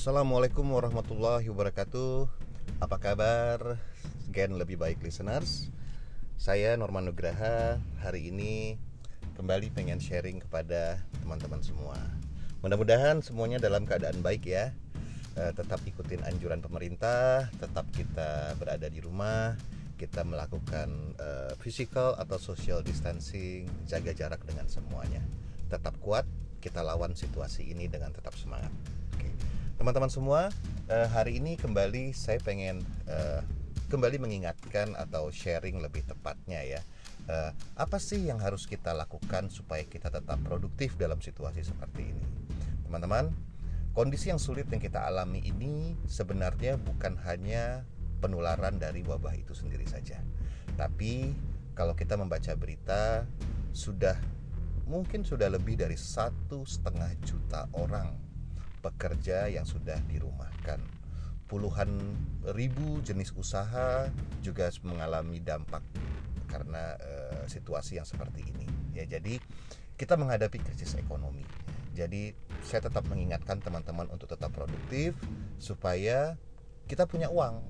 Assalamualaikum warahmatullahi wabarakatuh. Apa kabar? Gen lebih baik listeners. Saya Norman Nugraha. Hari ini kembali pengen sharing kepada teman-teman semua. Mudah-mudahan semuanya dalam keadaan baik ya. Eh, Tetap ikutin anjuran pemerintah Tetap kita berada di rumah Kita melakukan eh, physical atau social distancing Jaga jarak dengan semuanya. Tetap kuat Kita lawan situasi ini dengan tetap semangat. Teman-teman semua, eh, hari ini kembali saya pengen eh, kembali mengingatkan atau sharing lebih tepatnya ya. Eh, apa sih yang harus kita lakukan supaya kita tetap produktif dalam situasi seperti ini? Teman-teman, kondisi yang sulit yang kita alami ini sebenarnya bukan hanya penularan dari wabah itu sendiri saja. Tapi kalau kita membaca berita sudah mungkin sudah lebih dari satu setengah juta orang pekerja yang sudah dirumahkan. Puluhan ribu jenis usaha juga mengalami dampak karena eh, situasi yang seperti ini. Ya, jadi kita menghadapi krisis ekonomi. Jadi saya tetap mengingatkan teman-teman untuk tetap produktif supaya kita punya uang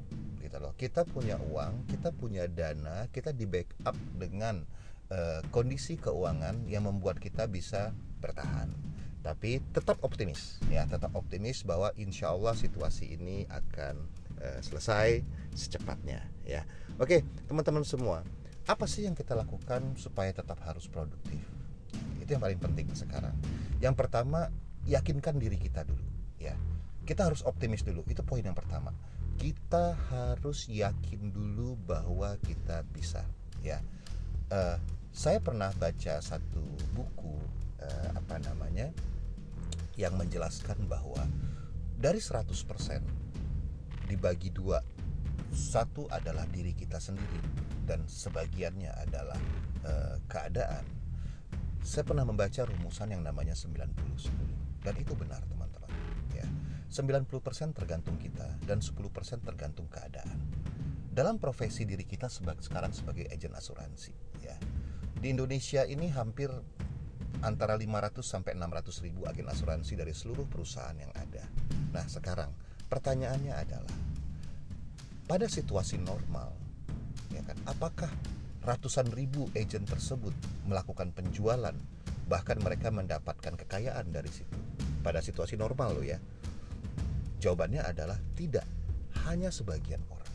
gitu loh. Kita punya uang, kita punya dana, kita di backup dengan eh, kondisi keuangan yang membuat kita bisa bertahan tapi tetap optimis ya tetap optimis bahwa insya Allah situasi ini akan uh, selesai secepatnya ya. Oke teman-teman semua apa sih yang kita lakukan supaya tetap harus produktif? Itu yang paling penting sekarang. Yang pertama yakinkan diri kita dulu ya. Kita harus optimis dulu itu poin yang pertama. Kita harus yakin dulu bahwa kita bisa ya. Uh, saya pernah baca satu buku uh, apa namanya yang menjelaskan bahwa dari 100% dibagi dua satu adalah diri kita sendiri dan sebagiannya adalah uh, keadaan. Saya pernah membaca rumusan yang namanya 90-10 dan itu benar teman-teman ya. 90% tergantung kita dan 10% tergantung keadaan. Dalam profesi diri kita sebagai sekarang sebagai agen asuransi ya. Di Indonesia ini hampir antara 500 sampai 600 ribu agen asuransi dari seluruh perusahaan yang ada. Nah, sekarang pertanyaannya adalah pada situasi normal, ya kan, apakah ratusan ribu agen tersebut melakukan penjualan bahkan mereka mendapatkan kekayaan dari situ pada situasi normal loh ya? Jawabannya adalah tidak, hanya sebagian orang.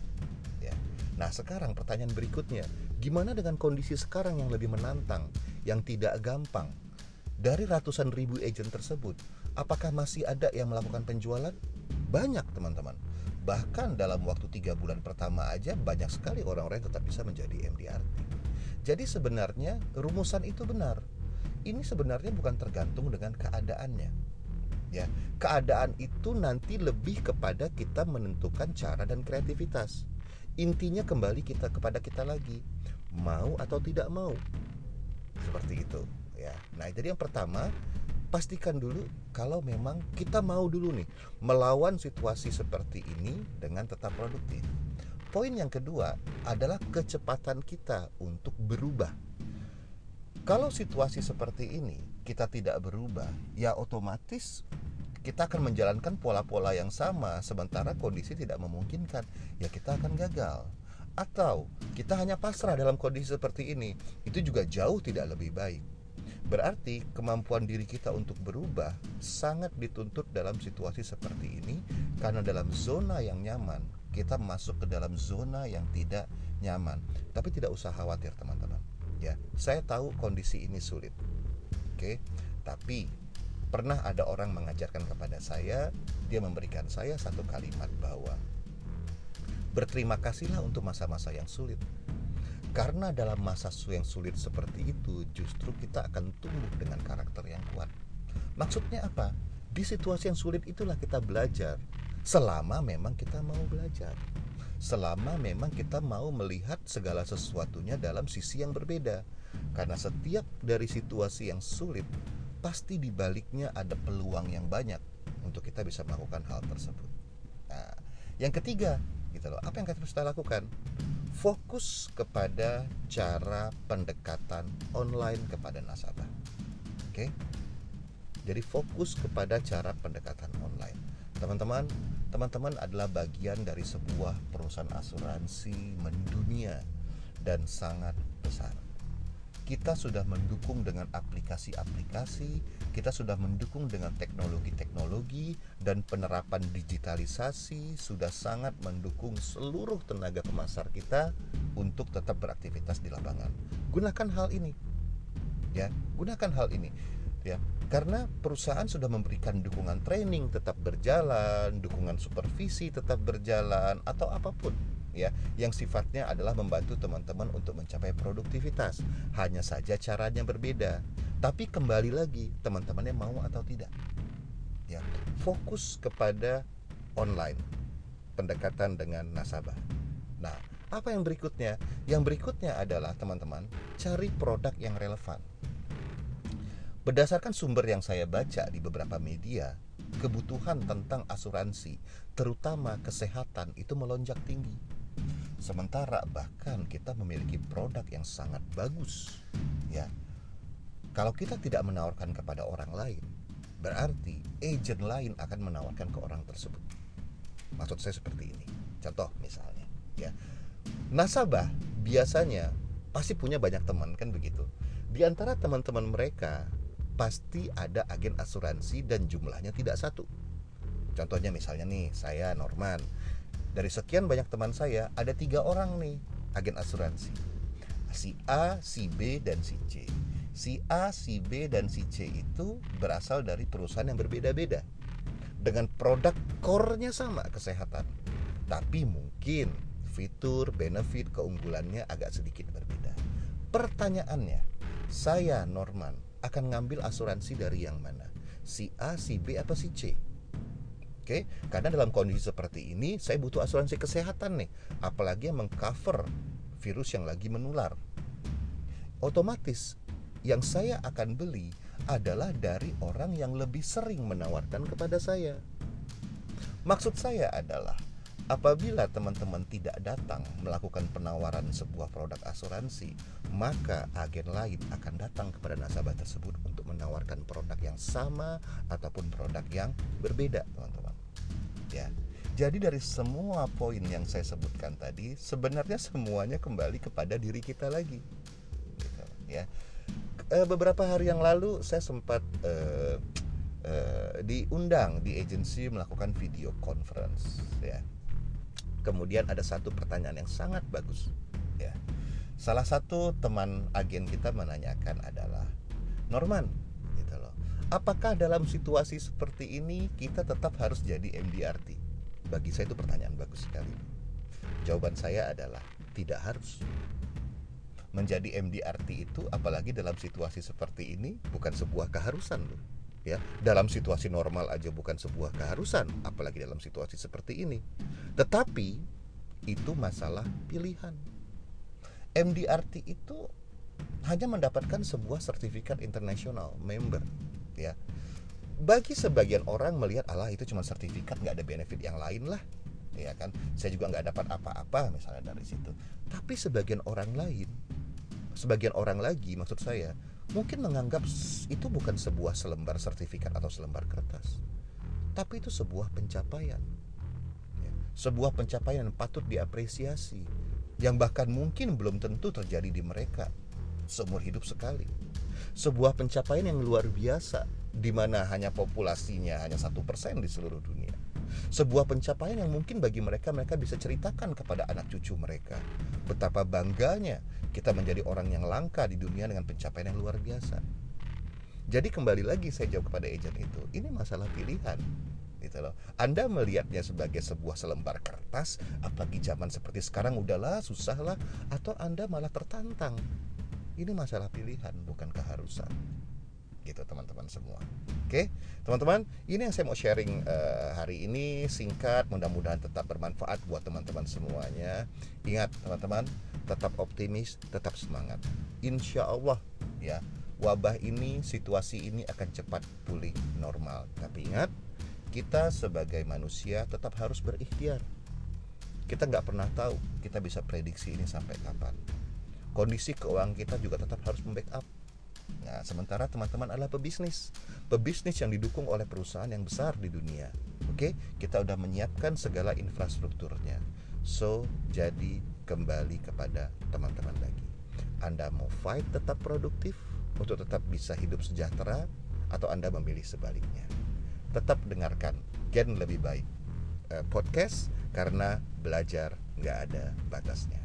Ya. Nah, sekarang pertanyaan berikutnya, gimana dengan kondisi sekarang yang lebih menantang, yang tidak gampang, dari ratusan ribu agent tersebut, apakah masih ada yang melakukan penjualan? Banyak teman-teman. Bahkan dalam waktu tiga bulan pertama aja banyak sekali orang-orang yang tetap bisa menjadi MDRT. Jadi sebenarnya rumusan itu benar. Ini sebenarnya bukan tergantung dengan keadaannya. Ya, keadaan itu nanti lebih kepada kita menentukan cara dan kreativitas. Intinya kembali kita kepada kita lagi, mau atau tidak mau. Seperti itu ya. Nah, jadi yang pertama pastikan dulu kalau memang kita mau dulu nih melawan situasi seperti ini dengan tetap produktif. Poin yang kedua adalah kecepatan kita untuk berubah. Kalau situasi seperti ini kita tidak berubah, ya otomatis kita akan menjalankan pola-pola yang sama sementara kondisi tidak memungkinkan, ya kita akan gagal. Atau kita hanya pasrah dalam kondisi seperti ini, itu juga jauh tidak lebih baik. Berarti kemampuan diri kita untuk berubah sangat dituntut dalam situasi seperti ini karena dalam zona yang nyaman kita masuk ke dalam zona yang tidak nyaman. Tapi tidak usah khawatir teman-teman. Ya, saya tahu kondisi ini sulit. Oke, tapi pernah ada orang mengajarkan kepada saya, dia memberikan saya satu kalimat bahwa berterima kasihlah untuk masa-masa yang sulit karena dalam masa yang sulit seperti itu, justru kita akan tumbuh dengan karakter yang kuat. Maksudnya apa? Di situasi yang sulit itulah kita belajar. Selama memang kita mau belajar. Selama memang kita mau melihat segala sesuatunya dalam sisi yang berbeda. Karena setiap dari situasi yang sulit, pasti di baliknya ada peluang yang banyak untuk kita bisa melakukan hal tersebut. Nah, yang ketiga, gitu loh. Apa yang kita bisa lakukan? Fokus kepada cara pendekatan online kepada nasabah. Oke. Jadi fokus kepada cara pendekatan online. teman-teman teman-teman adalah bagian dari sebuah perusahaan asuransi mendunia dan sangat besar kita sudah mendukung dengan aplikasi-aplikasi, kita sudah mendukung dengan teknologi-teknologi dan penerapan digitalisasi sudah sangat mendukung seluruh tenaga pemasar kita untuk tetap beraktivitas di lapangan. Gunakan hal ini. Ya, gunakan hal ini. Ya, karena perusahaan sudah memberikan dukungan training tetap berjalan, dukungan supervisi tetap berjalan atau apa pun ya yang sifatnya adalah membantu teman-teman untuk mencapai produktivitas. Hanya saja caranya berbeda. Tapi kembali lagi teman-temannya mau atau tidak. Ya, fokus kepada online pendekatan dengan nasabah. Nah, apa yang berikutnya? Yang berikutnya adalah teman-teman cari produk yang relevan. Berdasarkan sumber yang saya baca di beberapa media, kebutuhan tentang asuransi, terutama kesehatan, itu melonjak tinggi Sementara bahkan kita memiliki produk yang sangat bagus. Ya. Kalau kita tidak menawarkan kepada orang lain, berarti agent lain akan menawarkan ke orang tersebut. Maksud saya seperti ini. Contoh misalnya, ya. Nasabah biasanya pasti punya banyak teman kan begitu. Di antara teman-teman mereka pasti ada agen asuransi dan jumlahnya tidak satu. Contohnya misalnya nih, saya Norman dari sekian banyak teman saya ada tiga orang nih agen asuransi si A, si B, dan si C. Si A, si B, dan si C itu berasal dari perusahaan yang berbeda-beda dengan produk core-nya sama kesehatan, tapi mungkin fitur, benefit, keunggulannya agak sedikit berbeda. Pertanyaannya, saya Norman akan ngambil asuransi dari yang mana? Si A, si B, apa si C? Oke, okay? karena dalam kondisi seperti ini saya butuh asuransi kesehatan nih, apalagi yang mengcover virus yang lagi menular. Otomatis yang saya akan beli adalah dari orang yang lebih sering menawarkan kepada saya. Maksud saya adalah apabila teman-teman tidak datang melakukan penawaran sebuah produk asuransi, maka agen lain akan datang kepada nasabah tersebut untuk menawarkan produk yang sama ataupun produk yang berbeda, teman-teman ya. Jadi dari semua poin yang saya sebutkan tadi sebenarnya semuanya kembali kepada diri kita lagi. Gitu, ya. E, beberapa hari yang lalu saya sempat e, e, diundang di agensi melakukan video conference ya. Kemudian ada satu pertanyaan yang sangat bagus ya. Salah satu teman agen kita menanyakan adalah Norman Apakah dalam situasi seperti ini kita tetap harus jadi MDRT? Bagi saya itu pertanyaan bagus sekali. Jawaban saya adalah tidak harus. Menjadi MDRT itu apalagi dalam situasi seperti ini bukan sebuah keharusan loh. Ya, dalam situasi normal aja bukan sebuah keharusan, apalagi dalam situasi seperti ini. Tetapi itu masalah pilihan. MDRT itu hanya mendapatkan sebuah sertifikat internasional member ya. Bagi sebagian orang melihat Allah itu cuma sertifikat nggak ada benefit yang lain lah ya kan? Saya juga nggak dapat apa-apa misalnya dari situ. Tapi sebagian orang lain sebagian orang lagi maksud saya mungkin menganggap itu bukan sebuah selembar sertifikat atau selembar kertas. Tapi itu sebuah pencapaian ya. sebuah pencapaian yang patut diapresiasi yang bahkan mungkin belum tentu terjadi di mereka seumur hidup sekali sebuah pencapaian yang luar biasa di mana hanya populasinya hanya satu persen di seluruh dunia. Sebuah pencapaian yang mungkin bagi mereka mereka bisa ceritakan kepada anak cucu mereka betapa bangganya kita menjadi orang yang langka di dunia dengan pencapaian yang luar biasa. Jadi kembali lagi saya jawab kepada agent itu, ini masalah pilihan gitu loh. Anda melihatnya sebagai sebuah selembar kertas, apalagi zaman seperti sekarang udahlah susah lah, atau Anda malah tertantang ini masalah pilihan bukan keharusan. Gitu teman-teman semua. Oke? Teman-teman ini yang saya mau sharing uh, hari ini singkat mudah-mudahan tetap bermanfaat buat teman-teman semuanya. Ingat teman-teman tetap optimis tetap semangat. Insya Allah ya wabah ini situasi ini akan cepat pulih normal. Tapi ingat kita sebagai manusia tetap harus berikhtiar. Kita nggak pernah tahu kita bisa prediksi ini sampai kapan kondisi keuangan kita juga tetap harus membackup Nah, sementara teman-teman adalah pebisnis. Pebisnis yang didukung oleh perusahaan yang besar di dunia. Oke, kita udah menyiapkan segala infrastrukturnya. So, jadi kembali kepada teman-teman lagi. Anda mau fight tetap produktif untuk tetap bisa hidup sejahtera atau Anda memilih sebaliknya. Tetap dengarkan Gen lebih baik eh, podcast karena belajar nggak ada batasnya.